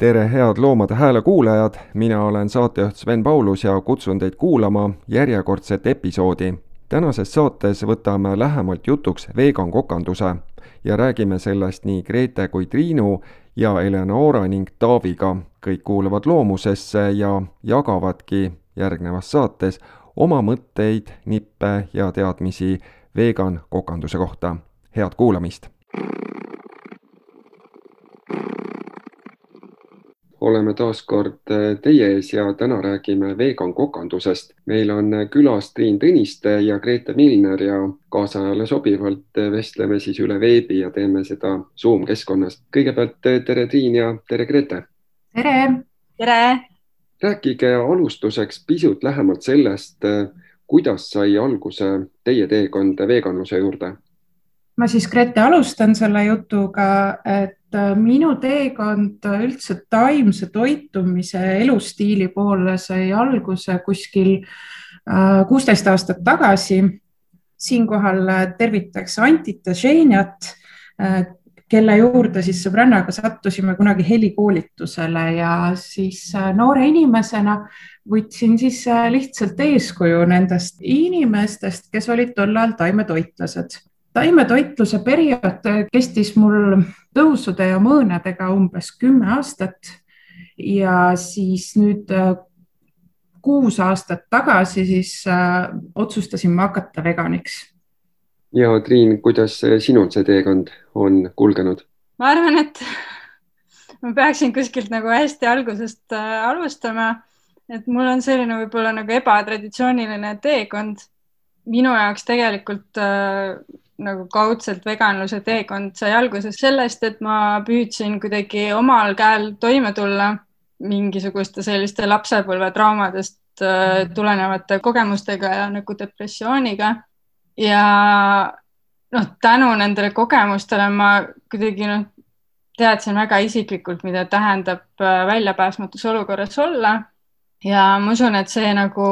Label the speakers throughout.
Speaker 1: tere, head Loomade Hääle kuulajad, mina olen saatejuht Sven Paulus ja kutsun teid kuulama järjekordset episoodi. Tänases saates võtame lähemalt jutuks vegan kokanduse ja räägime sellest nii Grete kui Triinu ja Eleonora ning Taaviga. kõik kuuluvad loomusesse ja jagavadki järgnevas saates oma mõtteid, nippe ja teadmisi vegan kokanduse kohta. head kuulamist! Oleme taas kord äh, teie ees ja täna räägime vegan kokandusest. meil on äh, külas Triin Tõniste ja Grete Milner ja kaasajale sobivalt äh, vestleme siis üle veebi ja teeme seda Zoom keskkonnas. kõigepealt tere, Triin ja tere, Grete.
Speaker 2: tere.
Speaker 3: tere.
Speaker 1: rääkige alustuseks pisut lähemalt sellest, kuidas sai alguse teie teekond veganluse juurde
Speaker 2: ma siis, Grete, alustan selle jutuga, et minu teekond üldse taimse toitumise elustiili poole sai alguse kuskil äh, kuusteist aastat tagasi. siinkohal äh, tervitaks Antit ja Ženjat, kelle juurde siis sõbrannaga sattusime kunagi helikoolitusele ja siis noore inimesena võtsin siis lihtsalt eeskuju nendest inimestest, kes olid tol ajal taimetoitlased taimetoitluse periood kestis mul tõusude ja mõõnadega umbes kümme aastat ja siis nüüd äh, kuus aastat tagasi siis äh, otsustasin ma hakata veganiks.
Speaker 1: ja Triin, kuidas sinul see teekond on kulgenud?
Speaker 3: ma arvan, et ma peaksin kuskilt nagu hästi algusest äh, alustama, et mul on selline võib-olla nagu ebatraditsiooniline teekond. minu jaoks tegelikult äh, nagu kaudselt veganluse teekond sai alguse sellest, et ma püüdsin kuidagi omal käel toime tulla mingisuguste selliste lapsepõlvetraumadest äh, tulenevate kogemustega ja nagu depressiooniga. ja noh, tänu nendele kogemustele ma kuidagi noh, teadsin väga isiklikult, mida tähendab äh, väljapääsmatus olukorras olla. ja ma usun, et see nagu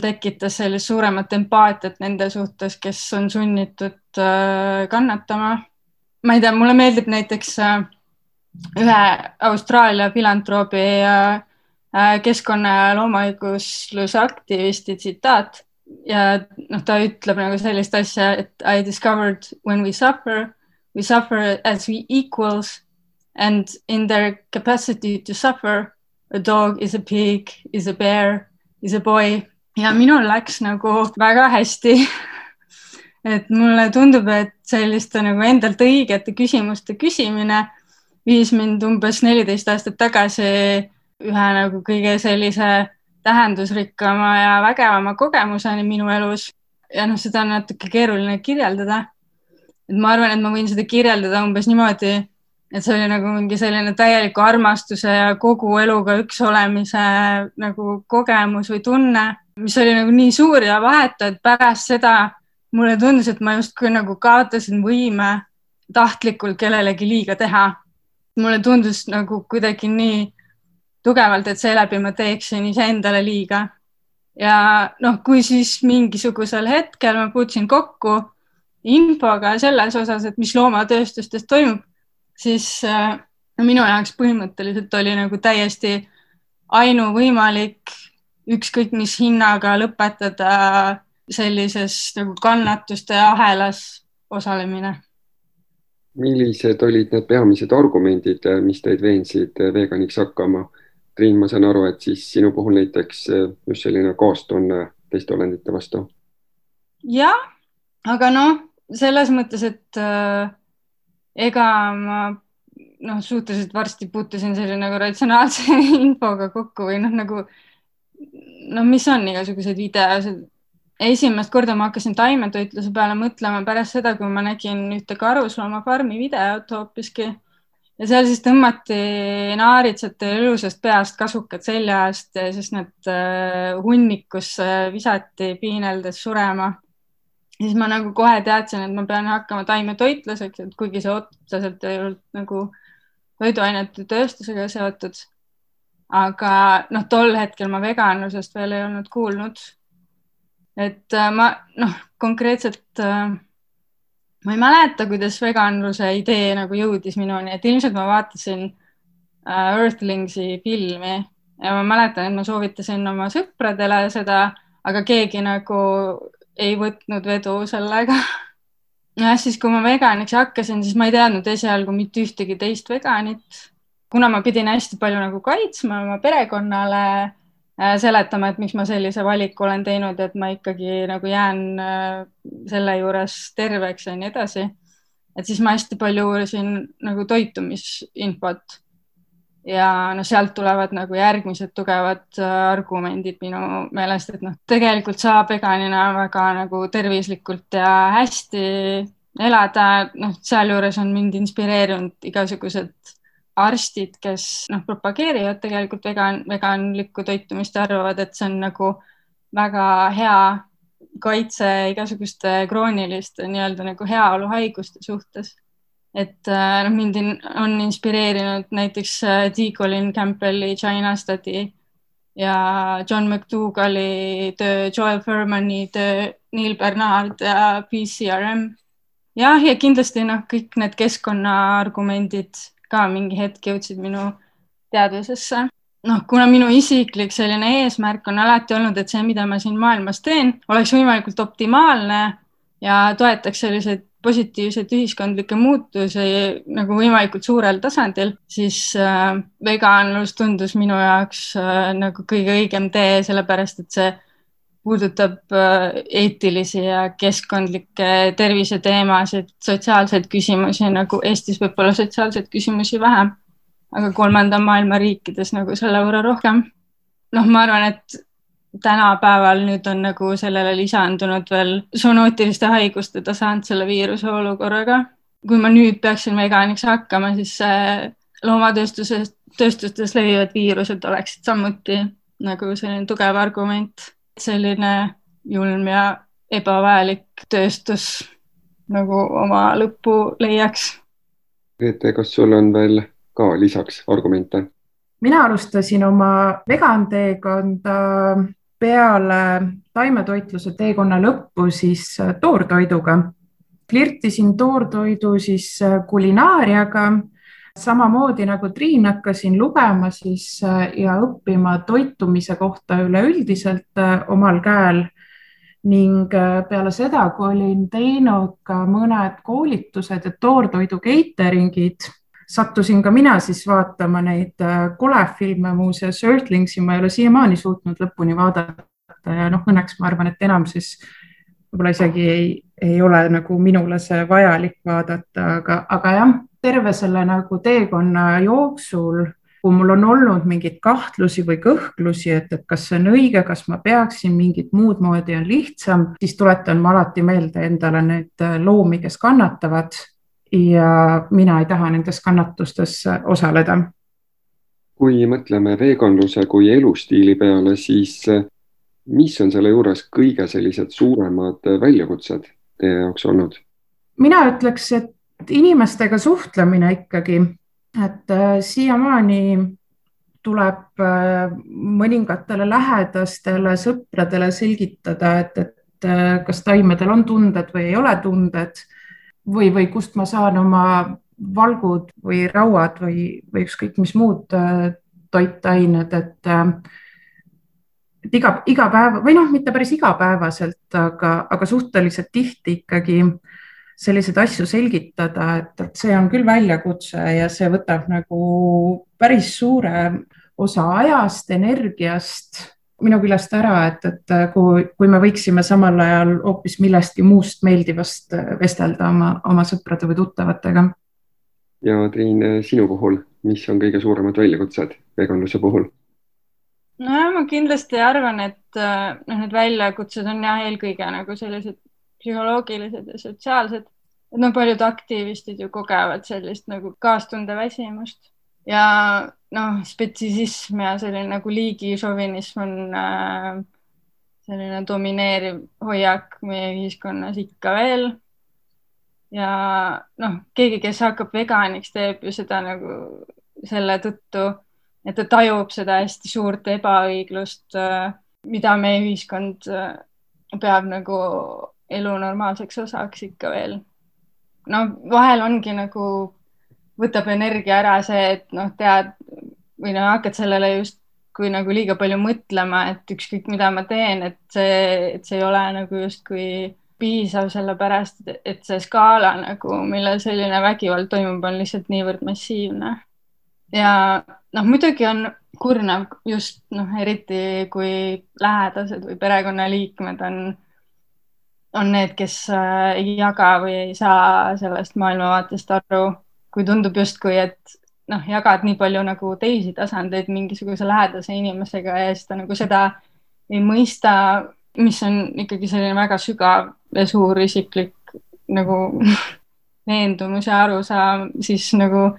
Speaker 3: tekitas sellist suuremat empaatiat nende suhtes, kes on sunnitud äh, kannatama. ma ei tea, mulle meeldib näiteks äh, ühe Austraalia filantroobi äh, keskkonna ja loomaõigusluse aktivisti tsitaat ja noh, ta ütleb nagu sellist asja, et I discovered when we suffer, we suffer as we equals and in their capacity to suffer a dog is a pig, is a bear is a boy ja minul läks nagu väga hästi et mulle tundub, et selliste nagu endalt õigete küsimuste küsimine viis mind umbes neliteist aastat tagasi ühe nagu kõige sellise tähendusrikkama ja vägevama kogemuseni minu elus. ja noh, seda on natuke keeruline kirjeldada. et ma arvan, et ma võin seda kirjeldada umbes niimoodi, et see oli nagu mingi selline täieliku armastuse ja kogu eluga üks olemise nagu kogemus või tunne, mis oli nagu nii suur ja vahetu, et pärast seda mulle tundus, et ma justkui nagu kaotasin võime tahtlikult kellelegi liiga teha. mulle tundus nagu kuidagi nii tugevalt, et seeläbi ma teeksin iseendale liiga. ja noh, kui siis mingisugusel hetkel ma puutusin kokku infoga selles osas, et mis loomatööstustes toimub siis äh, no minu jaoks põhimõtteliselt oli nagu täiesti ainuvõimalik ükskõik mis hinnaga lõpetada sellises nagu kannatuste ahelas osalemine.
Speaker 1: millised olid need peamised argumendid, mis teid veensid veganiks hakkama? Triin, ma saan aru, et siis sinu puhul näiteks just selline kaastunne teiste olendite vastu.
Speaker 3: jah, aga noh, selles mõttes, et äh, ega ma noh, suhteliselt varsti puutusin selle nagu ratsionaalse infoga kokku või noh, nagu no mis on igasugused videosed. esimest korda ma hakkasin taimetoitluse peale mõtlema pärast seda, kui ma nägin ühte karusloomafarmi videot hoopiski ja seal siis tõmmati naaritsate ilusast peast kasukad seljast, siis nad äh, hunnikusse visati piineldes surema siis ma nagu kohe teadsin, et ma pean hakkama taimetoitlaseks, et kuigi see otseselt ei olnud nagu toiduainete tööstusega seotud. aga noh, tol hetkel ma veganlusest veel ei olnud kuulnud. et äh, ma noh, konkreetselt äh, ma ei mäleta, kuidas veganluse idee nagu jõudis minuni, et ilmselt ma vaatasin äh, Earthlingsi filmi ja ma mäletan, et ma soovitasin oma sõpradele seda, aga keegi nagu ei võtnud vedu sellega. jah, siis kui ma veganiks hakkasin, siis ma ei teadnud esialgu mitte ühtegi teist veganit. kuna ma pidin hästi palju nagu kaitsma oma perekonnale, äh, seletama, et miks ma sellise valiku olen teinud, et ma ikkagi nagu jään äh, selle juures terveks ja nii edasi. et siis ma hästi palju uurisin nagu toitumisinfot ja noh, sealt tulevad nagu järgmised tugevad äh, argumendid minu meelest, et noh, tegelikult saab veganina väga nagu tervislikult ja hästi elada, noh, sealjuures on mind inspireerinud igasugused arstid, kes noh, propageerivad tegelikult vegan, veganlikku toitumist ja arvavad, et see on nagu väga hea kaitse igasuguste krooniliste nii-öelda nagu heaoluhaiguste suhtes et äh, noh, mind in, on inspireerinud näiteks äh, D. Colin Campbelli China Study ja John McDougall'i töö, Joel Furmani töö, Neil Bernard ja PCRM. jah, ja kindlasti noh, kõik need keskkonnaargumendid ka mingi hetk jõudsid minu teadvusesse noh, kuna minu isiklik selline eesmärk on alati olnud, et see, mida ma siin maailmas teen, oleks võimalikult optimaalne ja toetaks selliseid positiivseid ühiskondlikke muutusi nagu võimalikult suurel tasandil, siis äh, veganlus tundus minu jaoks äh, nagu kõige õigem tee, sellepärast et see puudutab äh, eetilisi ja keskkondlikke terviseteemasid, sotsiaalseid küsimusi, nagu Eestis võib-olla sotsiaalseid küsimusi vähem, aga kolmanda maailma riikides nagu selle võrra rohkem. noh, ma arvan, et tänapäeval nüüd on nagu sellele lisandunud veel zoonootiliste haiguste tasand selle viiruse olukorraga. kui ma nüüd peaksin veganiks hakkama, siis loomatööstuses, tööstustes levivad viirused oleksid samuti nagu selline tugev argument, selline julm ja ebavajalik tööstus nagu oma lõppu leiaks.
Speaker 1: Grete, kas sul on veel ka lisaks argumente?
Speaker 2: mina alustasin oma veganteekonda peale taimetoitluse teekonna lõppu siis äh, toortoiduga. flirtisin toortoidu siis äh, kulinaariaga, samamoodi nagu Triin hakkasin lugema siis äh, ja õppima toitumise kohta üleüldiselt omal käel ning peale seda, kui olin teinud ka mõned koolitused ja toortoidu catering'id, sattusin ka mina siis vaatama neid äh, kolefilme, muuseas Earthlingsi ma ei ole siiamaani suutnud lõpuni vaadata ja noh, õnneks ma arvan, et enamuses võib-olla isegi ei, ei ole nagu minule see vajalik vaadata, aga, aga jah, terve selle nagu teekonna jooksul, kui mul on olnud mingeid kahtlusi või kõhklusi, et, et kas see on õige, kas ma peaksin mingit muud moodi on lihtsam, siis tuletan ma alati meelde endale neid äh, loomi, kes kannatavad ja mina ei taha nendes kannatustes osaleda.
Speaker 1: kui mõtleme veganluse kui elustiili peale, siis eh, mis on selle juures kõige sellised suuremad väljakutsed teie jaoks olnud?
Speaker 2: mina ütleks, et inimestega suhtlemine ikkagi, et äh, siiamaani tuleb äh, mõningatele lähedastele sõpradele selgitada, et, et äh, kas taimedel on tunded või ei ole tunded või, või kust ma saan oma valgud või rauad või, või ükskõik mis muud äh, toitained, et äh, et iga, iga päev või noh, mitte päris igapäevaselt, aga, aga suhteliselt tihti ikkagi selliseid asju selgitada, et, et see on küll väljakutse ja see võtab nagu päris suure osa ajast, energiast minu küljest ära, et, et kui, kui me võiksime samal ajal hoopis millestki muust meeldivast vestelda oma, oma sõprade või tuttavatega.
Speaker 1: ja Triin, sinu puhul, mis on kõige suuremad väljakutsed veganluse puhul?
Speaker 3: nojah, ma kindlasti arvan, et noh, need väljakutsed on jah, eelkõige nagu sellised psühholoogilised ja sotsiaalsed. et noh, paljud aktivistid ju kogevad sellist nagu kaastunde väsimust ja noh, spetsisism ja selline nagu liigišovinism on äh, selline domineeriv hoiak meie ühiskonnas ikka veel. ja noh, keegi, kes hakkab veganiks, teeb ju seda nagu selle tõttu, et ta tajub seda hästi suurt ebaõiglust, mida meie ühiskond peab nagu elu normaalseks osaks ikka veel. no vahel ongi nagu, võtab energia ära see, et noh, tead või noh, hakkad sellele just kui nagu liiga palju mõtlema, et ükskõik, mida ma teen, et see, et see ei ole nagu justkui piisav, sellepärast et see skaala nagu, millel selline vägivald toimub, on lihtsalt niivõrd massiivne. ja noh, muidugi on kurnav just noh, eriti kui lähedased või perekonnaliikmed on, on need, kes äh, ei jaga või ei saa sellest maailmavaatest aru, kui tundub justkui, et noh, jagad nii palju nagu teisi tasandeid mingisuguse lähedase inimesega ja siis ta nagu seda ei mõista, mis on ikkagi selline väga sügav ja suur isiklik nagu veendumus ja arusaam, siis nagu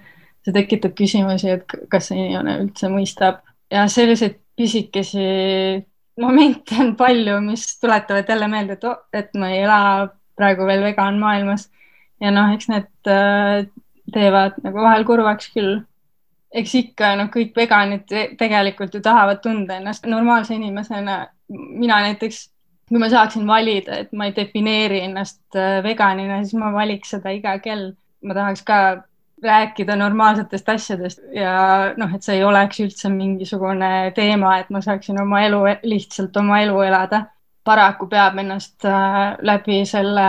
Speaker 3: see tekitab küsimusi, et kas see inimene üldse mõistab. Ja selliseid pisikesi momente on palju, mis tuletavad jälle meelde, et, et ma ei ela praegu veel vegan maailmas. Ja noh, eks need äh, teevad nagu vahel kurvaks küll. eks ikka noh, kõik veganid tegelikult ju tahavad tunda ennast normaalse inimesena. mina näiteks, kui ma saaksin valida, et ma ei defineeri ennast äh, veganina, siis ma valiks seda iga kell. ma tahaks ka rääkida normaalsetest asjadest ja noh, et see ei oleks üldse mingisugune teema, et ma saaksin oma elu, lihtsalt oma elu elada. paraku peab ennast äh, läbi selle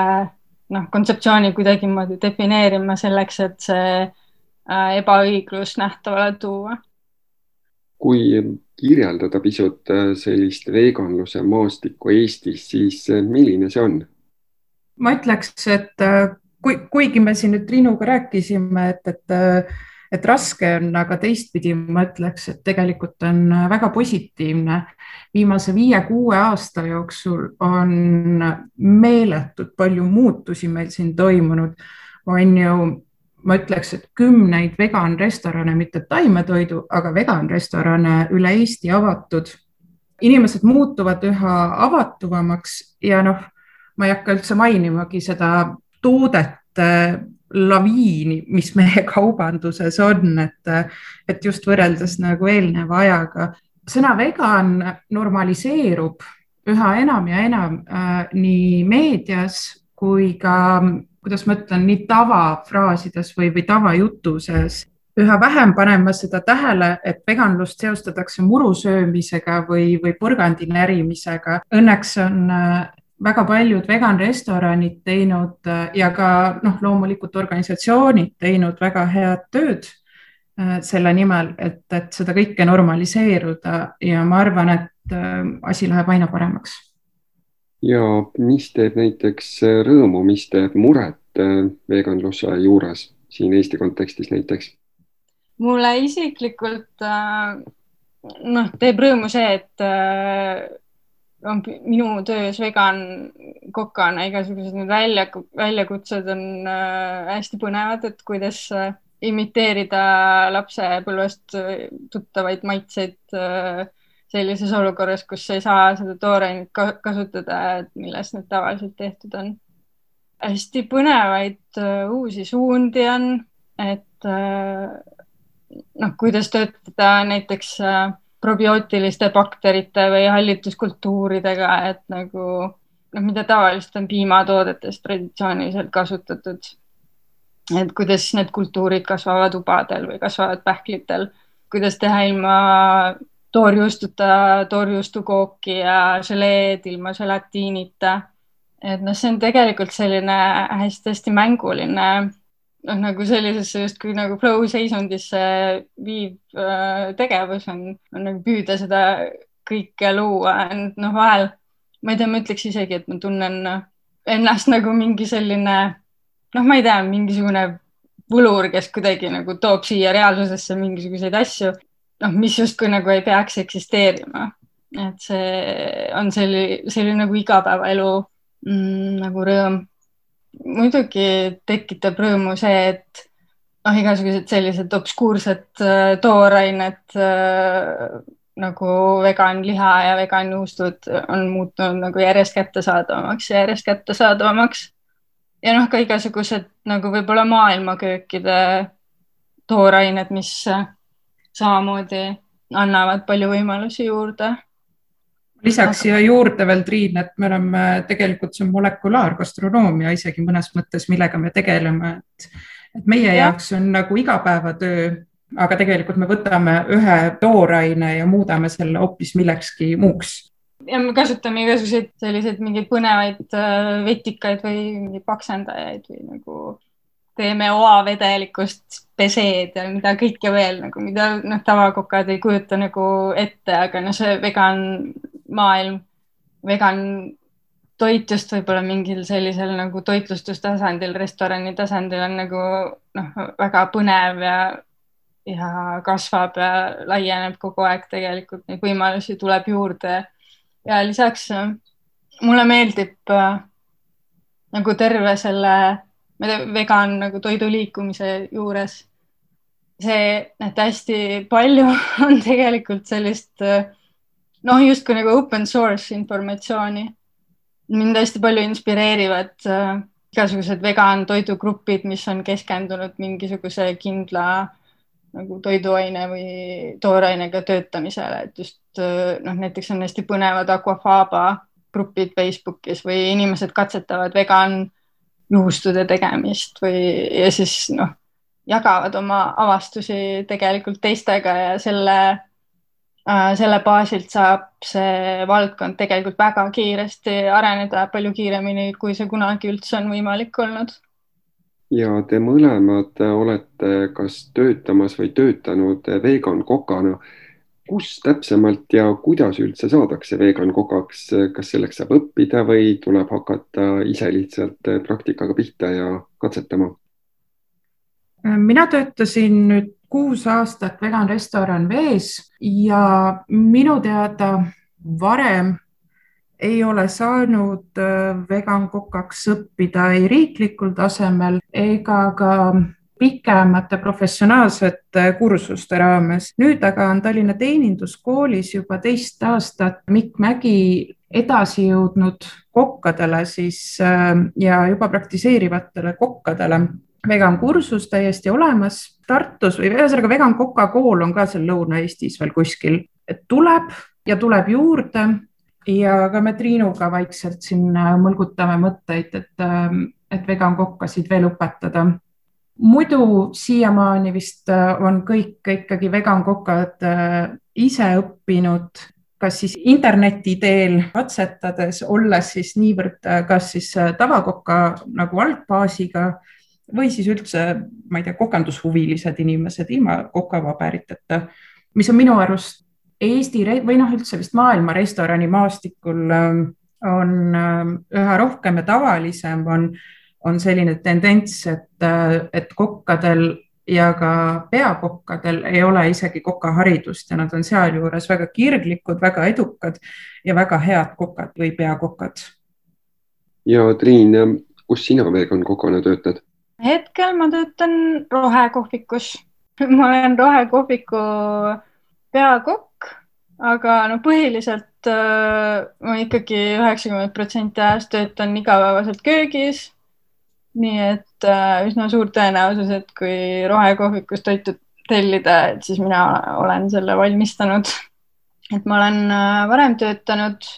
Speaker 3: noh, kontseptsiooni kuidagimoodi defineerima selleks, et see äh, ebaõiglus nähtavale tuua.
Speaker 1: kui kirjeldada pisut äh, sellist veganluse maastikku Eestis, siis äh, milline see on?
Speaker 2: ma ütleks, et kui, kuigi me siin nüüd Triinuga rääkisime, et, et et raske on, aga teistpidi ma ütleks, et tegelikult on väga positiivne. viimase viie-kuue aasta jooksul on meeletult palju muutusi meil siin toimunud, on ju ma ütleks, et kümneid vegan restorane, mitte taimetoidu, aga vegan restorane üle Eesti avatud. inimesed muutuvad üha avatuvamaks ja noh, ma ei hakka üldse mainimagi seda toodete laviini, mis meie kaubanduses on, et, et just võrreldes nagu eelneva ajaga. sõna vegan normaliseerub üha enam ja enam äh, nii meedias kui ka, kuidas ma ütlen, nii tavafraasides või, või tavajutuses üha vähem panen ma seda tähele, et veganlust seostatakse muru söömisega või, või porgandi närimisega. Õnneks on äh, väga paljud vegan restoranid teinud äh, ja ka noh, loomulikult organisatsioonid teinud väga head tööd äh, selle nimel, et, et seda kõike normaliseeruda ja ma arvan, et äh, asi läheb aina paremaks.
Speaker 1: ja mis teeb näiteks rõõmu, mis teeb muret veganluse juures siin Eesti kontekstis näiteks?
Speaker 3: mulle isiklikult noh, teeb rõõmu see, et on minu töös vegan kokana igasugused need välja, väljakutsed on äh, hästi põnevad, et kuidas äh, imiteerida lapsepõlvest äh, tuttavaid maitseid sellises olukorras, kus ei saa seda toorainet ka kasutada, millest need tavaliselt tehtud on. hästi põnevaid uusi suundi on, et noh, kuidas töötada näiteks äh, probiootiliste bakterite või hallituskultuuridega, et nagu noh, mida tavaliselt on piimatoodetes traditsiooniliselt kasutatud. et kuidas need kultuurid kasvavad ubadel või kasvavad pähklitel, kuidas teha ilma toorjuustuta toorjuustukooki ja želeed ilma želatiinita. et noh, see on tegelikult selline hästi-hästi mänguline noh, nagu sellisesse justkui nagu flow seisundisse viiv äh, tegevus on, on nagu püüda seda kõike luua, et noh, vahel ma ei tea, ma ütleks isegi, et ma tunnen ennast nagu mingi selline noh, ma ei tea, mingisugune võlur, kes kuidagi nagu toob siia reaalsusesse mingisuguseid asju, noh, mis justkui nagu ei peaks eksisteerima. et see on selline, selline nagu igapäevaelu mm, nagu rõõm muidugi tekitab rõõmu see, et noh, igasugused sellised obskuursed äh, toorained äh, nagu vegan liha ja vegan juustud on muutunud nagu järjest kättesaadavamaks ja järjest kättesaadavamaks. ja noh, ka igasugused nagu võib-olla maailmaköökide toorained, mis samamoodi annavad palju võimalusi juurde
Speaker 2: lisaks siia juurde veel, Triin, et me oleme tegelikult, see on molekulaargastronoomia isegi mõnes mõttes, millega me tegeleme, et, et meie ja. jaoks on nagu igapäevatöö, aga tegelikult me võtame ühe tooraine ja muudame selle hoopis millekski muuks
Speaker 3: ja me kasutame igasuguseid selliseid mingeid põnevaid äh, vetikaid või mingeid paksendajaid või nagu teeme oavedelikust peseed ja mida kõike veel nagu, mida noh, tavakokad ei kujuta nagu ette, aga no see vegan maailm, vegan toit just võib-olla mingil sellisel nagu toitlustustasandil, restorani tasandil on nagu noh, väga põnev ja, ja kasvab ja laieneb kogu aeg tegelikult, neid võimalusi tuleb juurde. ja lisaks mulle meeldib äh, nagu terve selle vegan nagu toiduliikumise juures. See, et hästi palju on tegelikult sellist äh, noh, justkui nagu open source informatsiooni. mind hästi palju inspireerivad äh, igasugused vegan toidugrupid, mis on keskendunud mingisuguse kindla nagu toiduaine või toorainega töötamisele, et just äh, noh, näiteks on hästi põnevad Aquafaba grupid Facebookis või inimesed katsetavad vegan juustude tegemist või, ja siis noh, jagavad oma avastusi tegelikult teistega ja selle Äh, selle baasilt saab see valdkond tegelikult väga kiiresti areneda, palju kiiremini, kui see kunagi üldse on võimalik olnud.
Speaker 1: ja te mõlemad olete kas töötamas või töötanud vegan kokana. Kus täpsemalt ja kuidas üldse saadakse vegan kokaks, kas selleks saab õppida või tuleb hakata ise lihtsalt praktikaga pihta ja katsetama?
Speaker 2: mina töötasin nüüd kuus aastat vegan restoran vees ja minu teada varem ei ole saanud äh, vegan kokaks õppida ei riiklikul tasemel ega ka pikemate professionaalsete kursuste raames. nüüd aga on Tallinna Teeninduskoolis juba teist aastat Mikk Mägi edasi jõudnud kokkadele siis äh, ja juba praktiseerivatele kokkadele vegan kursus täiesti olemas Tartus või ühesõnaga vegan Coca kool on ka seal Lõuna-Eestis veel kuskil, et tuleb ja tuleb juurde ja ka me Triinuga vaikselt siin mõlgutame mõtteid, et, ähm, et vegan kokkasid veel õpetada. Muidu siiamaani vist äh, on kõik ikkagi vegan kokad äh, ise õppinud kas siis interneti teel katsetades, olles siis niivõrd äh, kas siis tavakoka nagu algbaasiga või siis üldse, ma ei tea, kokandushuvilised inimesed ilma kokapaberiteta, mis on minu arust Eesti või noh, üldse vist maailma restoranimaastikul ähm, on ähm, üha rohkem ja tavalisem on, on selline tendents, et, äh, et kokkadel ja ka peakokkadel ei ole isegi kokaharidust ja nad on sealjuures väga kirglikud, väga edukad ja väga head kokad või peakokad.
Speaker 1: ja Triin, kus sina vegan kokana töötad?
Speaker 3: hetkel ma töötan rohekohvikus ma olen rohekohviku peakokk, aga no põhiliselt äh, ma ikkagi üheksakümmend protsenti ajast töötan igapäevaselt köögis. Nii et äh, üsna suur tõenäosus, et kui rohekohvikus toitu tellida, et siis mina olen selle valmistanud. et ma olen äh, varem töötanud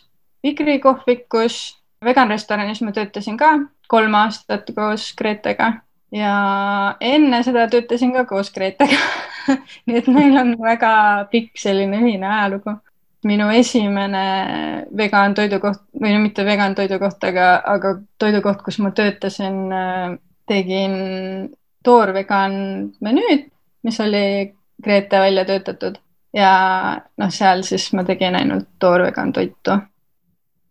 Speaker 3: Vigri kohvikus, vegan restoranis ma töötasin ka kolm aastat koos Gretega ja enne seda töötasin ka koos Gretega nii et meil on väga pikk selline ühine ajalugu. Minu esimene vegan toidukoht või no mitte vegan toidukoht, aga, aga toidukoht, kus ma töötasin, tegin toorvegan menüüd, mis oli Grete välja töötatud ja noh, seal siis ma tegin ainult toorvegan toitu.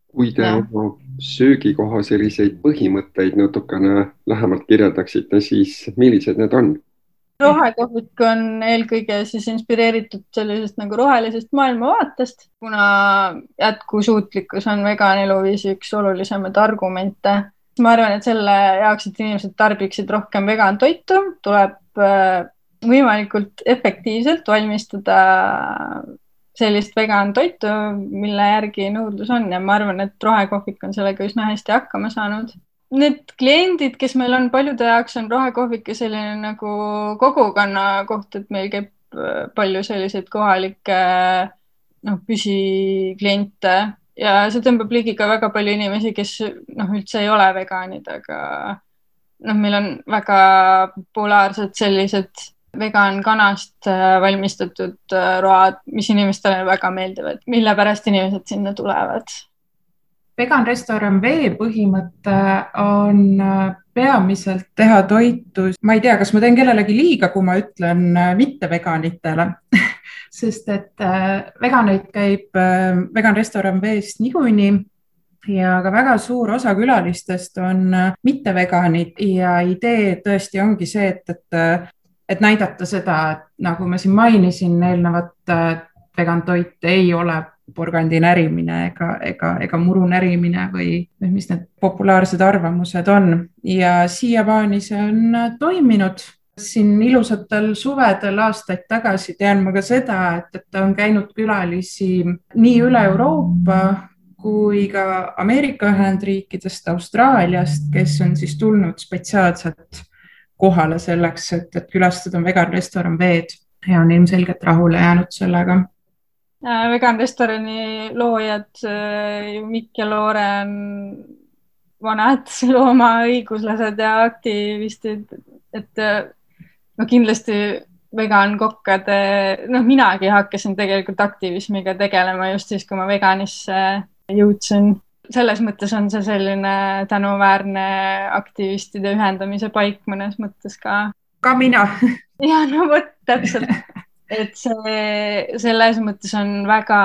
Speaker 1: kui te oma söögikoha selliseid põhimõtteid natukene lähemalt kirjeldaksite, siis millised need on?
Speaker 3: Rohekohvik on eelkõige siis inspireeritud sellisest nagu rohelisest maailmavaatest, kuna jätkusuutlikkus on vegan eluviisi üks olulisemaid argumente. ma arvan, et selle jaoks, et inimesed tarbiksid rohkem vegan toitu, tuleb äh, võimalikult efektiivselt valmistada sellist vegan toitu, mille järgi nõudlus on ja ma arvan, et rohekohvik on sellega üsna hästi hakkama saanud. Need kliendid, kes meil on, paljude jaoks on rohekohvik selline nagu kogukonna koht, et meil käib äh, palju selliseid kohalikke noh, püsikliente ja see tõmbab ligi ka väga palju inimesi, kes noh, üldse ei ole veganid, aga noh, meil on väga populaarsed sellised vegan kanast äh, valmistatud äh, road, mis inimestele väga meeldivad, mille pärast inimesed sinna tulevad.
Speaker 2: Vegan restoran vee põhimõte on äh, peamiselt teha toitu, ma ei tea, kas ma teen kellelegi liiga, kui ma ütlen mitteveganitele sest et veganeid käib vegan restoran veest niikuinii ja ka väga suur osa külalistest on mitteveganid ja idee tõesti ongi see, et, et et näidata seda, et nagu ma siin mainisin, eelnevat vegan toit ei ole porgandi närimine ega, ega, ega muru närimine või mis need populaarsed arvamused on ja siiamaani see on toiminud. siin ilusatel suvedel aastaid tagasi tean ma ka seda, et, et on käinud külalisi nii üle Euroopa kui ka Ameerika Ühendriikidest, Austraaliast, kes on siis tulnud spetsiaalselt kohale selleks, et, et külastada vegan restoran Veed ja on ilmselgelt rahule jäänud sellega.
Speaker 3: Vegan restorani loojad äh, Mikk ja Loore on vanad loomaõiguslased ja aktivistid, et no kindlasti vegankokkade, noh, minagi hakkasin tegelikult aktivismiga tegelema just siis, kui ma veganisse jõudsin selles mõttes on see selline tänuväärne aktivistide ühendamise paik mõnes mõttes ka.
Speaker 2: ka mina
Speaker 3: ja no vot, täpselt. Et see selles mõttes on väga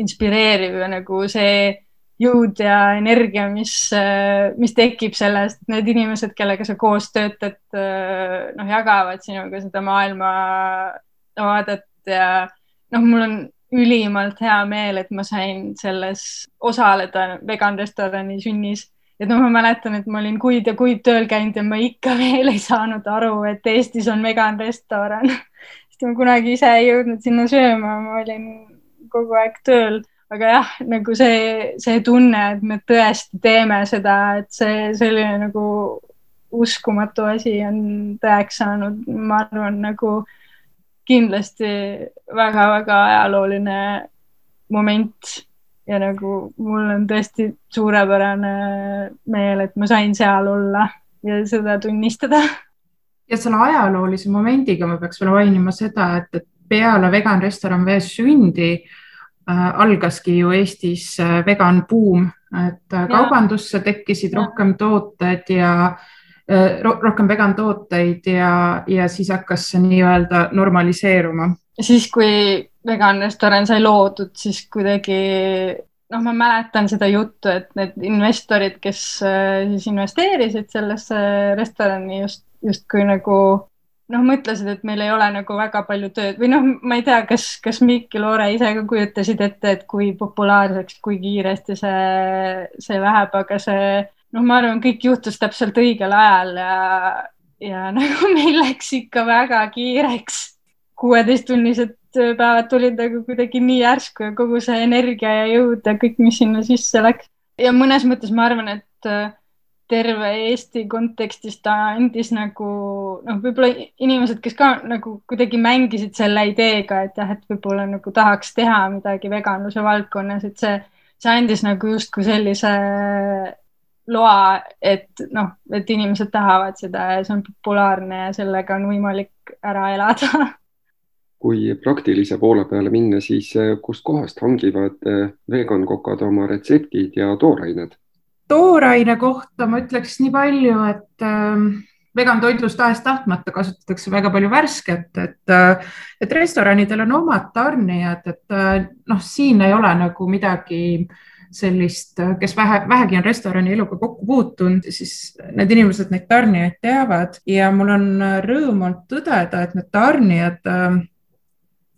Speaker 3: inspireeriv ja nagu see jõud ja energia, mis, mis tekib sellest, et need inimesed, kellega sa koos töötad, noh, jagavad sinuga seda maailmavaadet ja noh, mul on ülimalt hea meel, et ma sain selles osaleda vegan restorani sünnis. et noh, ma mäletan, et ma olin kuid ja kuid tööl käinud ja ma ikka veel ei saanud aru, et Eestis on vegan restoran sest ma kunagi ise ei jõudnud sinna sööma, ma olin kogu aeg tööl aga jah, nagu see, see tunne, et me tõesti teeme seda, et see selline nagu uskumatu asi on tõeks saanud, ma arvan, nagu kindlasti väga-väga ajalooline moment ja nagu mul on tõesti suurepärane meel, et ma sain seal olla ja seda tunnistada.
Speaker 2: Ja selle ajaloolise momendiga ma peaks veel mainima seda, et, et peale vegan restoran Vees sündi äh, algaski ju Eestis äh, vegan buum, et äh, kaubandusse tekkisid ja. rohkem tooted ja äh, Äh, rohkem vegan tooteid ja, ja siis hakkas see nii-öelda normaliseeruma.
Speaker 3: siis, kui vegan restoran sai loodud, siis kuidagi noh, ma mäletan seda juttu, et need investorid, kes äh, siis investeerisid sellesse restorani just, justkui nagu noh, mõtlesid, et meil ei ole nagu väga palju tööd või noh, ma ei tea, kas, kas Mikk ja Loore ise ka kujutasid ette, et kui populaarseks, kui kiiresti see, see läheb, aga see noh, ma arvan, kõik juhtus täpselt õigel ajal ja, ja nagu meil läks ikka väga kiireks. kuueteisttunnised päevad tulid nagu kuidagi nii järsku ja kogu see energia ja jõud ja kõik, mis sinna sisse läks. ja mõnes mõttes ma arvan, et terve Eesti kontekstis ta andis nagu noh, võib-olla inimesed, kes ka nagu kuidagi mängisid selle ideega, et jah, et võib-olla nagu tahaks teha midagi veganluse valdkonnas, et see, see andis nagu justkui sellise loa, et noh, et inimesed tahavad seda ja see on populaarne ja sellega on võimalik ära elada.
Speaker 1: kui praktilise poole peale minna, siis eh, kustkohast hangivad eh, vegan kokad oma retseptid ja toorained?
Speaker 2: Tooraine kohta ma ütleks nii palju, et äh, vegan toidlus tahes-tahtmata kasutatakse väga palju värsket, et, äh, et restoranidel on omad tarnijad, et äh, noh, siin ei ole nagu midagi sellist, kes vähe, vähegi on restorani eluga kokku puutunud, siis need inimesed neid tarnijaid teavad. Ja mul on rõõm olnud tõdeda, et need tarnijad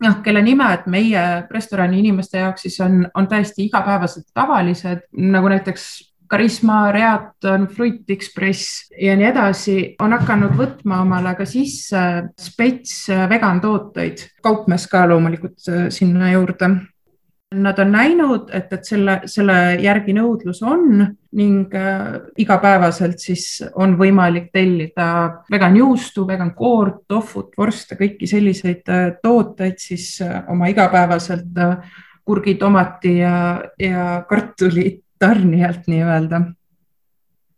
Speaker 2: noh, kelle nimed meie restorani inimeste jaoks siis on, on täiesti igapäevaselt tavalised, nagu näiteks Karisma, Reaton, Fruit Express ja nii edasi on hakanud võtma omale ka sisse spets vegan tooteid, kaupmees ka loomulikult sinna juurde. Nad on näinud, et, et selle, selle järgi nõudlus on ning äh, igapäevaselt siis on võimalik tellida vegan juustu, vegan koort, tohvut, vorste, kõiki selliseid äh, tooteid siis äh, oma igapäevaselt äh, kurgi, tomati ja, ja kartuli tarnijalt nii-öelda.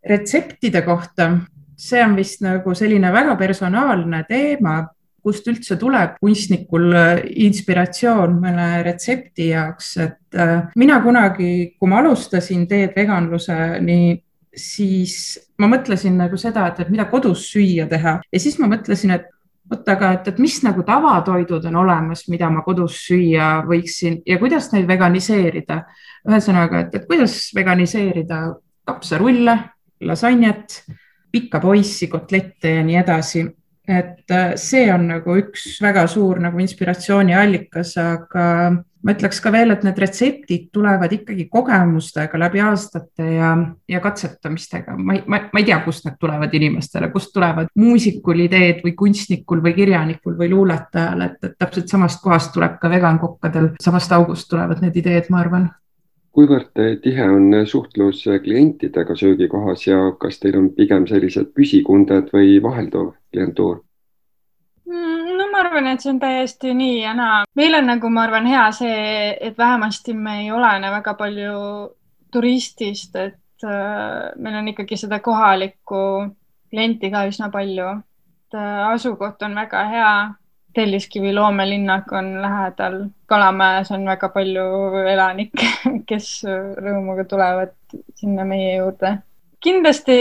Speaker 2: retseptide kohta, see on vist nagu selline väga personaalne teema kust üldse tuleb kunstnikul äh, inspiratsioon mõne retsepti jaoks, et äh, mina kunagi, kui ma alustasin teed veganluseni, siis ma mõtlesin nagu seda, et, et mida kodus süüa teha ja siis ma mõtlesin, et vot aga, et, et mis nagu tavatoidud on olemas, mida ma kodus süüa võiksin ja kuidas neid veganiseerida. ühesõnaga, et, et kuidas veganiseerida kapsarulle, lasanjat, pikka poissi, kotlette ja nii edasi et äh, see on nagu üks väga suur nagu inspiratsiooniallikas, aga ma ütleks ka veel, et need retseptid tulevad ikkagi kogemustega läbi aastate ja, ja katsetamistega. ma ei, ma, ma ei tea, kust need tulevad inimestele, kust tulevad muusikul ideed või kunstnikul või kirjanikul või luuletajal, et, et täpselt samast kohast tuleb ka vegankokkadel, samast august tulevad need ideed, ma arvan
Speaker 1: kuivõrd tihe on suhtlus klientidega söögikohas ja kas teil on pigem sellised püsikunded või vahelduv klientuur?
Speaker 3: Arvan, et see on täiesti nii ja naa. meil on nagu, ma arvan, hea see, et vähemasti me ei olene väga palju turistist, et äh, meil on ikkagi seda kohalikku klienti ka üsna palju. et äh, asukoht on väga hea Telliskivi loomelinnak on lähedal, Kalamäes on väga palju elanikke, kes rõõmuga tulevad sinna meie juurde. kindlasti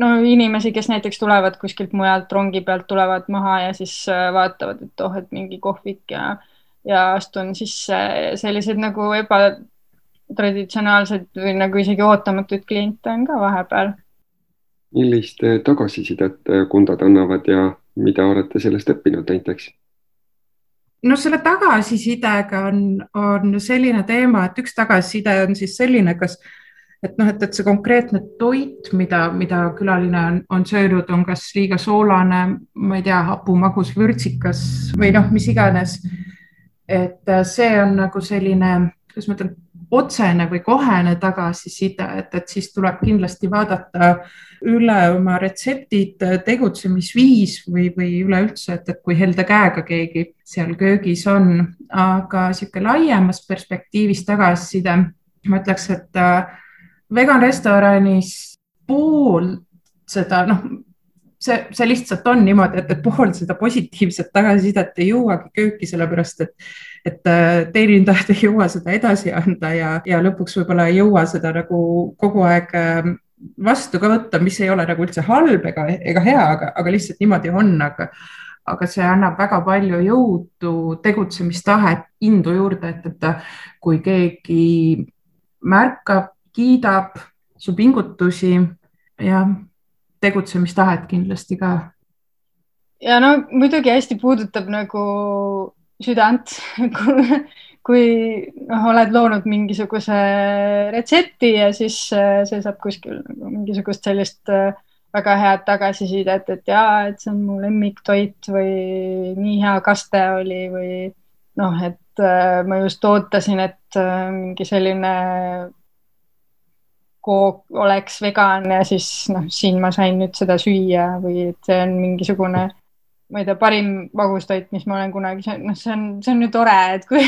Speaker 3: no inimesi, kes näiteks tulevad kuskilt mujalt rongi pealt, tulevad maha ja siis äh, vaatavad, et oh, et mingi kohvik ja, ja astun sisse, selliseid nagu ebatraditsionaalseid või nagu isegi ootamatuid kliente on ka vahepeal.
Speaker 1: millist tagasisidet kundad annavad ja mida olete sellest õppinud näiteks?
Speaker 2: no selle tagasisidega on, on selline teema, et üks tagasiside on siis selline, kas et noh, et, et see konkreetne toit, mida, mida külaline on, on söönud, on kas liiga soolane, ma ei tea, hapu, magus, vürtsikas või noh, mis iganes. et see on nagu selline, kuidas ma ütlen, otsene või kohene tagasiside, et, et siis tuleb kindlasti vaadata üle oma retseptid, tegutsemisviis või, või üleüldse, et, et kui helde käega keegi seal köögis on, aga niisugune laiemas perspektiivis tagasiside, ma ütleks, et äh, vegan restoranis pool seda, noh, see, see lihtsalt on niimoodi, et, et pool seda positiivset tagasisidet ei jõuagi kööki, sellepärast et et äh, teenindajad ei jõua seda edasi anda ja, ja lõpuks võib-olla ei jõua seda nagu kogu aeg ähm, vastu ka võtta, mis ei ole nagu üldse halb ega, ega hea, aga, aga lihtsalt niimoodi on, aga aga see annab väga palju jõudu, tegutsemistahet, indu juurde, et, et kui keegi märkab, kiidab su pingutusi ja tegutsemistahet kindlasti ka.
Speaker 3: ja no muidugi hästi puudutab nagu südant kui noh, oled loonud mingisuguse retsepti ja siis äh, see saab kuskil nagu mingisugust sellist äh, väga head tagasisidet, et jaa, et see on mu lemmiktoit või nii hea kaste oli või noh, et äh, ma just ootasin, et mingi selline kook oleks vegan ja siis noh, siin ma sain nüüd seda süüa või et see on mingisugune ma ei tea, parim magustoit, mis ma olen kunagi söönud, noh, see on, see on ju tore, et kui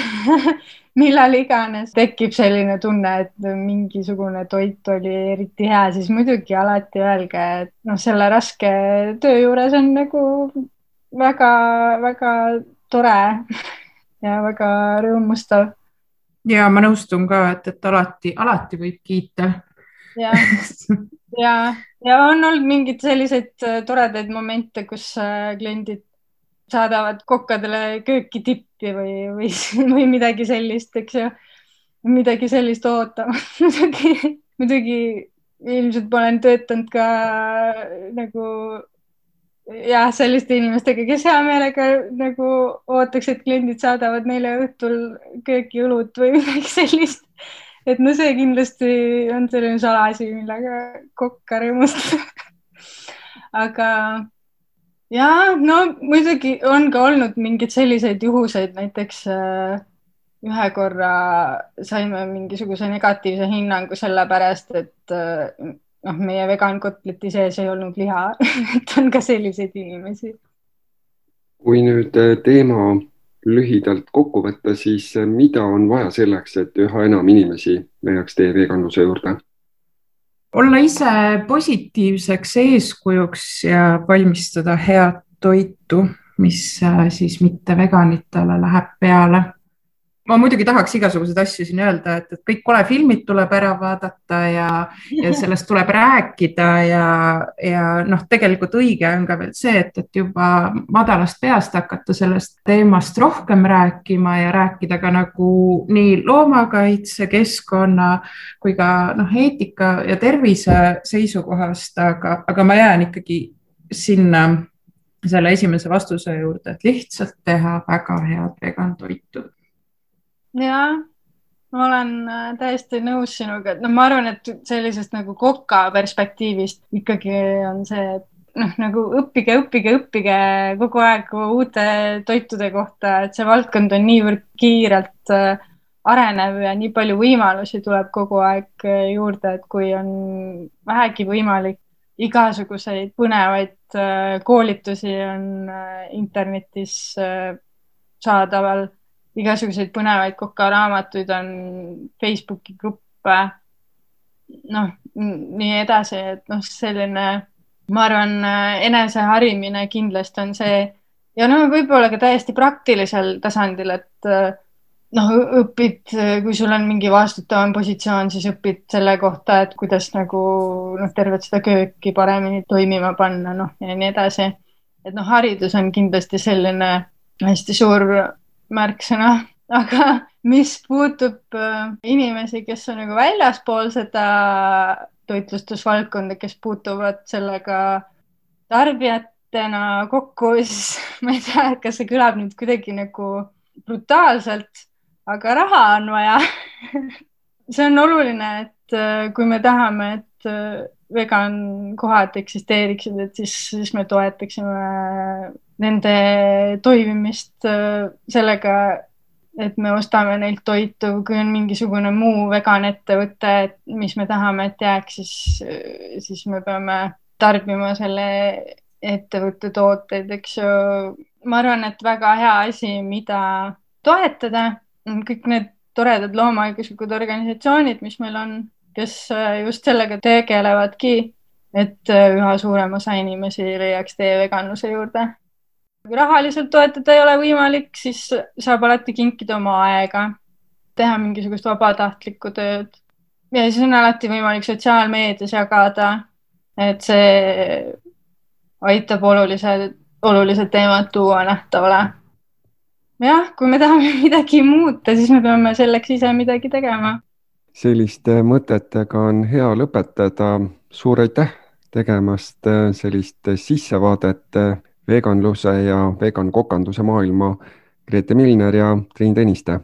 Speaker 3: millal iganes tekib selline tunne, et mingisugune toit oli eriti hea, siis muidugi alati öelge, et noh, selle raske töö juures on nagu väga-väga tore ja väga rõõmustav.
Speaker 2: ja ma nõustun ka, et, et alati, alati võib kiita.
Speaker 3: Ja ja ja on olnud mingeid selliseid äh, toredaid momente, kus äh, kliendid saadavad kokkadele kööki tippi või, või, või midagi sellist, eks ju. midagi sellist ootama muidugi, muidugi ilmselt ma olen töötanud ka nagu jah, selliste inimestega, kes hea meelega nagu ootaks, et kliendid saadavad neile õhtul kööki õlut või midagi sellist. Et no see kindlasti on selline salaasi, millega kokka rõõmustada aga ja no muidugi on ka olnud mingeid selliseid juhuseid, näiteks äh, ühe korra saime mingisuguse negatiivse hinnangu sellepärast, et äh, noh, meie vegankotleti sees ei olnud liha et on ka selliseid inimesi.
Speaker 1: kui nüüd äh, teema lühidalt kokku võtta, siis mida on vaja selleks, et üha enam inimesi leiaks tee veganluse juurde?
Speaker 2: olla ise positiivseks eeskujuks ja valmistada head toitu, mis äh, siis mitte veganitele läheb peale ma muidugi tahaks igasuguseid asju siin öelda, et, et kõik kolefilmid tuleb ära vaadata ja, ja sellest tuleb rääkida ja, ja noh, tegelikult õige on ka veel see, et, et juba madalast peast hakata sellest teemast rohkem rääkima ja rääkida ka nagu nii loomakaitse, keskkonna kui ka noh, eetika ja tervise seisukohast, aga, aga ma jään ikkagi sinna selle esimese vastuse juurde, et lihtsalt teha väga head vegan toitu
Speaker 3: jah, ma olen äh, täiesti nõus sinuga, et noh, ma arvan, et sellisest nagu koka perspektiivist ikkagi on see, et noh, nagu õppige, õppige, õppige kogu aeg uute toitude kohta, et see valdkond on niivõrd kiirelt äh, arenev ja nii palju võimalusi tuleb kogu aeg äh, juurde, et kui on vähegi võimalik, igasuguseid põnevaid koolitusi on internetis saadaval igasuguseid põnevaid kokaraamatuid on, Facebooki gruppe, noh, nii edasi, et noh, selline, ma arvan, eneseharimine kindlasti on see ja no võib-olla ka täiesti praktilisel tasandil, et noh, õpid, kui sul on mingi vastutavam positsioon, siis õpid selle kohta, et kuidas nagu noh, tervet seda kööki paremini toimima panna, noh ja nii edasi. et noh, haridus on kindlasti selline hästi suur märksõna, aga mis puutub äh, inimesi, kes on nagu väljaspool seda toitlustusvaldkonda, kes puutuvad sellega tarbijatena kokku, siis ma ei tea, kas see kõlab nüüd kuidagi nagu brutaalselt, aga raha on vaja. See on oluline, et äh, kui me tahame, et äh, vegan kohad eksisteeriksid, et siis, siis me toetaksime nende toimimist äh, sellega, et me ostame neilt toitu, kui on mingisugune muu vegan ettevõte, mis me tahame, et jääks, siis, siis me peame tarbima selle ettevõtte tooteid, eks ju. ma arvan, et väga hea asi, mida toetada, on kõik need toredad loomaõiguslikud organisatsioonid, mis meil on, kes äh, just sellega tegelevadki, et äh, üha suurem osa inimesi leiaks tee veganluse juurde kui rahaliselt toetada ei ole võimalik, siis saab alati kinkida oma aega, teha mingisugust vabatahtlikku tööd. ja siis on alati võimalik sotsiaalmeedias jagada, et see aitab olulised, olulised teemad tuua nähtavale. jah, kui me tahame midagi muuta, siis me peame selleks ise midagi tegema.
Speaker 1: selliste mõtetega on hea lõpetada. suur aitäh tegemast sellist sissevaadet veganluse ja vegan kokanduse maailma Grete Milner ja Triin Tõniste.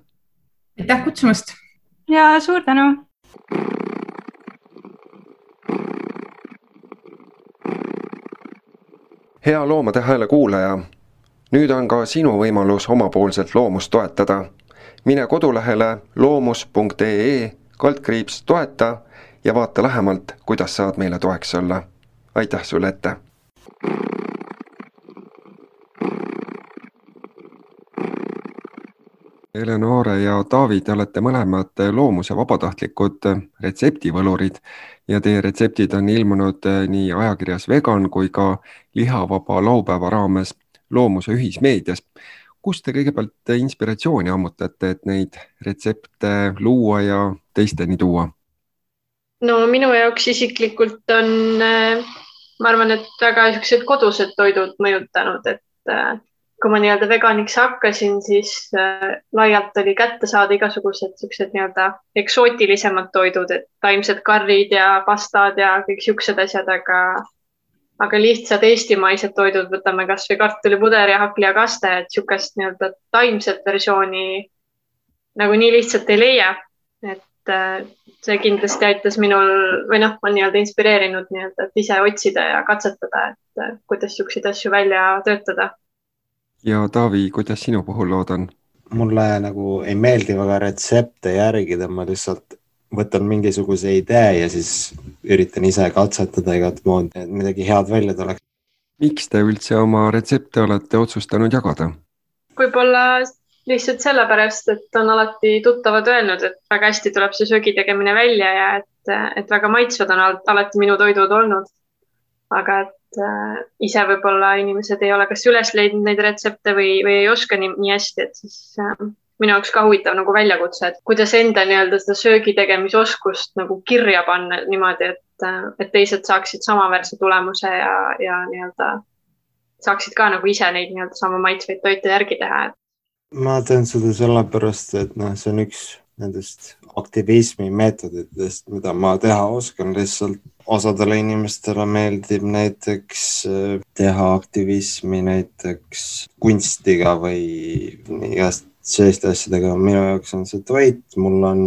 Speaker 2: aitäh kutsumast.
Speaker 3: ja suur tänu.
Speaker 1: hea Loomade Hääle kuulaja. nüüd on ka sinu võimalus omapoolselt loomust toetada. mine kodulehele loomus.ee kaldkriips toeta ja vaata lähemalt, kuidas saad meile toeks olla. aitäh sulle ette Eleonore ja Taavi, te olete mõlemad loomuse vabatahtlikud retseptivõlurid ja teie retseptid on ilmunud nii ajakirjas Vegan kui ka lihavaba laupäeva raames loomuse ühismeedias. kust te kõigepealt inspiratsiooni ammutate, et neid retsepte luua ja teisteni tuua?
Speaker 4: no minu jaoks isiklikult on, ma arvan, et väga niisugused kodused toidud mõjutanud, et kui ma nii-öelda veganiks hakkasin, siis äh, laialt oli kätte saada igasugused siuksed nii-öelda eksootilisemad toidud, et taimsed karrid ja pastad ja kõik siuksed asjad, aga, aga lihtsad eestimaised toidud, võtame kasvõi kartulipuder ja hakkliakaste, et niisugust nii-öelda taimset versiooni nagu nii lihtsalt ei leia. et äh, see kindlasti aitas minul või noh, on nii-öelda inspireerinud nii-öelda, et ise otsida ja katsetada, et äh, kuidas niisuguseid asju välja töötada.
Speaker 1: Ja Taavi, kuidas sinu puhul lood on?
Speaker 5: mulle nagu ei meeldi väga retsepte järgida, ma lihtsalt võtan mingisuguse idee ja siis üritan ise katsetada igat moodi, et midagi head välja tuleks.
Speaker 1: miks te üldse oma retsepte olete otsustanud jagada?
Speaker 4: võib-olla lihtsalt sellepärast, et on alati tuttavad öelnud, et väga hästi tuleb see söögi tegemine välja ja et, et väga maitsvad on alati minu toidud olnud. aga et äh, ise võib-olla inimesed ei ole kas üles leidnud neid retsepte või, või ei oska nii, nii hästi, et siis äh, minu jaoks ka huvitav nagu väljakutse, et kuidas enda nii-öelda seda söögi tegemisoskust nagu kirja panna niimoodi, et, et teised saaksid samaväärse tulemuse ja, ja nii-öelda saaksid ka nagu ise neid nii-öelda sama maitsvaid toite järgi teha, et
Speaker 5: ma teen seda sellepärast, et noh, see on üks nendest aktivismi meetoditest, mida ma teha oskan, lihtsalt osadele inimestele meeldib näiteks äh, teha aktivismi näiteks kunstiga või igast selliste asjadega. minu jaoks on see toit, mul on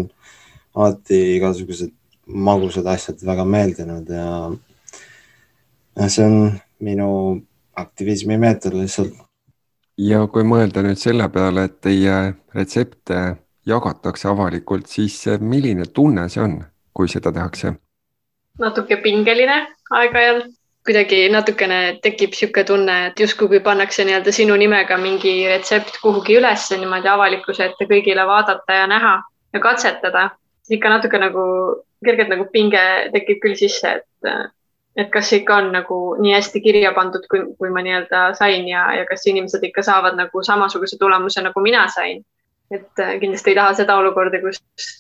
Speaker 5: alati igasugused magusad asjad väga meeldinud ja see on minu aktivismi meetod lihtsalt.
Speaker 1: Ja kui mõelda nüüd selle peale, et teie retsepte jagatakse avalikult, siis milline tunne see on, kui seda tehakse?
Speaker 4: natuke pingeline aeg-ajalt, kuidagi natukene tekib niisugune tunne, et justkui kui pannakse nii-öelda sinu nimega mingi retsept kuhugi üles niimoodi avalikkuse ette kõigile vaadata ja näha ja katsetada, ikka natuke nagu kergelt nagu pinge tekib küll sisse, et et kas see ikka on nagu nii hästi kirja pandud, kui, kui ma nii-öelda sain ja, ja kas inimesed ikka saavad nagu samasuguse tulemuse, nagu mina sain. Et äh, kindlasti ei taha seda olukorda, kus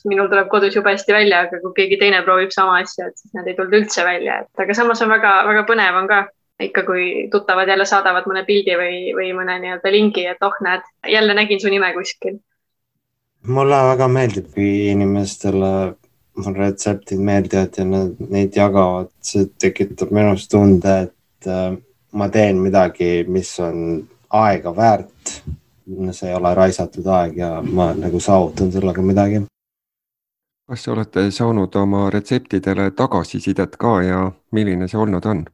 Speaker 4: minul tuleb kodus jube hästi välja, aga kui keegi teine proovib sama asja, et siis need ei tulnud üldse välja, et aga samas on väga-väga põnev on ka ikka, kui tuttavad jälle saadavad mõne pildi või, või mõne nii-öelda lingi, et oh, näed, jälle nägin su nime kuskil.
Speaker 5: mulle väga meeldib, kui inimestele retseptid meeldivad ja nad neid jagavad, see tekitab minus tunde, et äh, ma teen midagi, mis on aega väärt. See ei ole raisatud aeg ja ma nagu saavutan sellega midagi.
Speaker 1: kas olete saanud oma retseptidele tagasisidet ka ja milline see olnud on?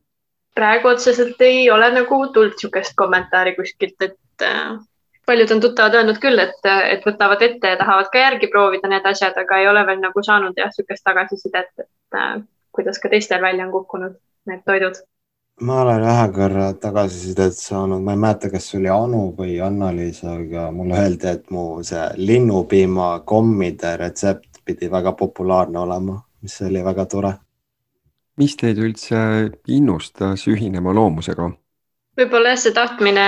Speaker 4: praegu otseselt ei ole nagu tulnud niisugust kommentaari kuskilt, et äh, paljud on tuttavad öelnud küll, et, et võtavad ette ja tahavad ka järgi proovida need asjad, aga ei ole veel nagu saanud jah, niisugust tagasisidet, et äh, kuidas ka teistel välja on kukkunud need toidud.
Speaker 5: Ma olen ühe korra tagasisidet saanud, ma ei mäleta, kas see oli Anu või Anna-Liis, aga mulle öeldi, et mu see linnupiima kommide retsept pidi väga populaarne olema, mis oli väga tore.
Speaker 1: mis teid üldse innustas ühinema loomusega?
Speaker 4: võib-olla jah, see tahtmine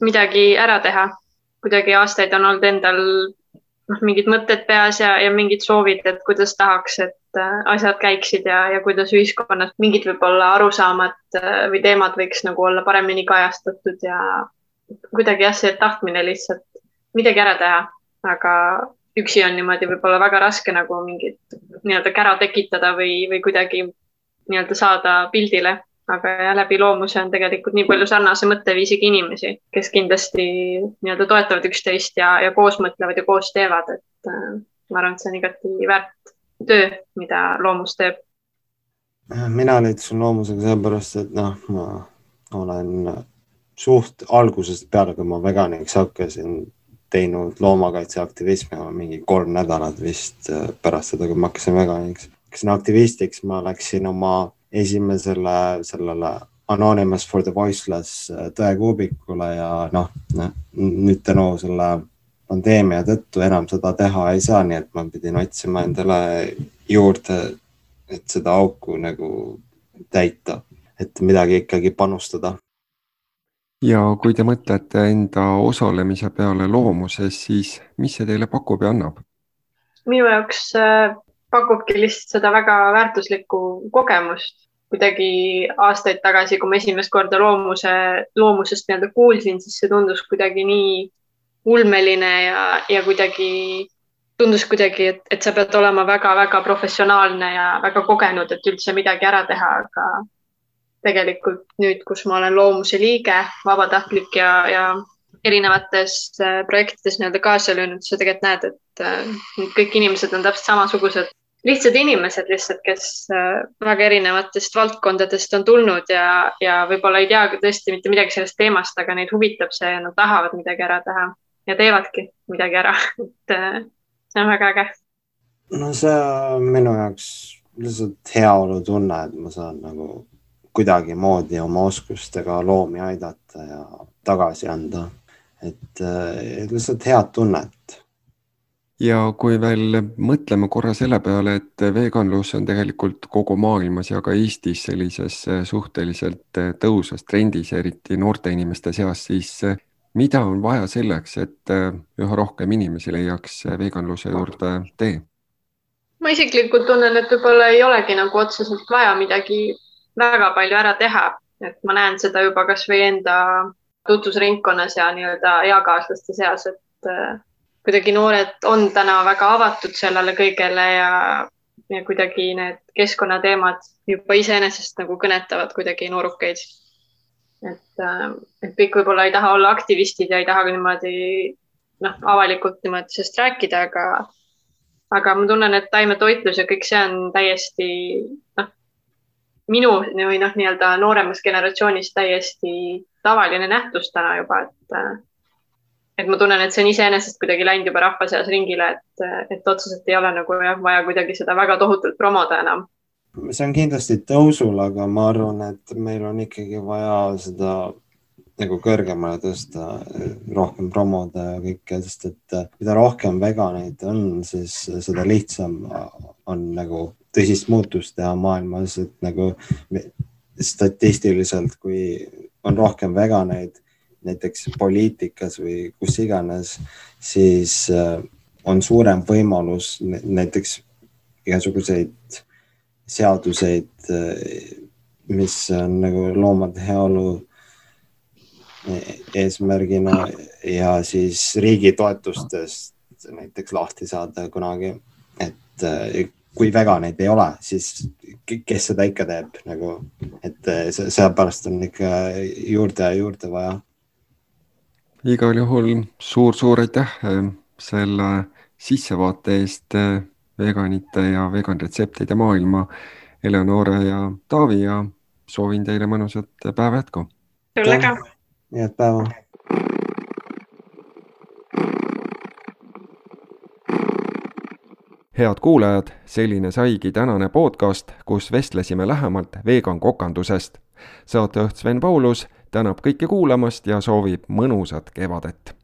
Speaker 4: midagi ära teha kuidagi aastaid on olnud endal noh, mingid mõtted peas ja, ja mingid soovid, et kuidas tahaks, et äh, asjad käiksid ja, ja kuidas ühiskonnas mingid võib-olla arusaamad äh, või teemad võiks nagu olla paremini kajastatud ja kuidagi jah, see tahtmine lihtsalt midagi ära teha, aga üksi on niimoodi võib-olla väga raske nagu mingit nii-öelda kära tekitada või, või kuidagi nii-öelda saada pildile aga jah, läbi loomuse on tegelikult nii palju sarnase mõtteviisiga inimesi, kes kindlasti nii-öelda toetavad üksteist ja, ja koos mõtlevad ja koos teevad, et äh, ma arvan, et see on igati väärt töö, mida loomus teeb.
Speaker 5: mina liitusin loomusega sellepärast, et noh, ma olen suht algusest peale, kui ma veganiks hakkasin, teinud loomakaitseaktivismi mingi kolm nädalat vist äh, pärast seda, kui ma hakkasin veganiks. hakkasin aktivistiks, ma läksin oma esimesele sellele Anonymous for the Voiceless äh, tõekuubikule ja noh, nüüd tänu selle pandeemia tõttu enam seda teha ei saa, nii et ma pidin otsima endale juurde, et seda auku nagu täita, et midagi ikkagi panustada.
Speaker 1: ja kui te mõtlete enda osalemise peale loomuses, siis mis see teile pakub ja annab?
Speaker 4: minu jaoks äh, pakubki lihtsalt seda väga väärtuslikku kogemust. kuidagi aastaid tagasi, kui ma esimest korda loomuse, loomusest nii-öelda kuulsin, siis see tundus kuidagi nii ulmeline ja, ja kuidagi tundus kuidagi, et, et sa pead olema väga-väga professionaalne ja väga kogenud, et üldse midagi ära teha, aga tegelikult nüüd, kus ma olen loomuse liige, vabatahtlik ja, ja erinevates äh, projektides nii-öelda kaasa löönud, sa tegelikult näed, et äh, kõik inimesed on täpselt samasugused, lihtsad inimesed lihtsalt, kes äh, väga erinevatest valdkondadest on tulnud ja, ja võib-olla ei tea tõesti mitte midagi sellest teemast, aga neid huvitab see ja nad tahavad midagi ära teha ja teevadki midagi ära, et see on väga äge.
Speaker 5: no see on minu jaoks lihtsalt heaolutunne, et ma saan nagu kuidagimoodi oma oskustega loomi aidata ja tagasi anda et äh, lihtsalt head tunnet.
Speaker 1: Ja kui veel mõtleme korra selle peale, et veganlus on tegelikult kogu maailmas ja ka Eestis sellises äh, suhteliselt äh, tõusvas trendis, eriti noorte inimeste seas, siis mida on vaja selleks, et üha rohkem inimesi leiaks veganluse juurde tee?
Speaker 4: ma isiklikult tunnen, et võib-olla ei olegi nagu otseselt vaja midagi väga palju ära teha, et ma näen seda juba kasvõi enda tutvusringkonnas ja nii-öelda eakaaslaste seas, et kuidagi noored on täna väga avatud sellele kõigele ja, ja kuidagi need keskkonnateemad juba iseenesest nagu kõnetavad kuidagi noorukeid. et, äh, et kõik võib-olla ei taha olla aktivistid ja ei taha ka niimoodi noh, avalikult niimoodi sellest rääkida, aga, aga ma tunnen, et taimetoitlus ja kõik see on täiesti noh, minu või noh, nii-öelda nooremas generatsioonis täiesti tavaline nähtus täna juba, et, et ma tunnen, et see on iseenesest kuidagi läinud juba rahva seas ringile, et, et otseselt ei ole nagu jah, vaja kuidagi seda väga tohutult promoda enam.
Speaker 5: see on kindlasti tõusul, aga ma arvan, et meil on ikkagi vaja seda nagu kõrgemale tõsta, rohkem promoda ja kõike, sest et mida rohkem veganeid on, siis seda lihtsam on nagu tõsist muutust teha maailmas, et nagu statistiliselt, kui on rohkem veganeid näiteks poliitikas või kus iganes, siis äh, on suurem võimalus näiteks igasuguseid seaduseid, äh, mis on nagu loomade heaolu e-, eesmärgina ja siis riigi toetustest näiteks lahti saada kunagi, et äh, kui veganeid ei ole, siis kes seda ikka teeb nagu, et sellepärast on ikka juurde ja juurde vaja.
Speaker 1: Igal juhul suur-suur aitäh eh, selle sissevaate eest eh, veganite ja vegan retseptide maailma. Eleonore ja Taavi ja soovin teile mõnusat päeva jätku.
Speaker 4: sulle ka.
Speaker 5: head päeva
Speaker 1: head kuulajad, selline saigi tänane podcast, kus vestlesime lähemalt vegan kokandusest. saatejuht Sven Paulus tänab kõiki kuulamast ja soovib mõnusat kevadet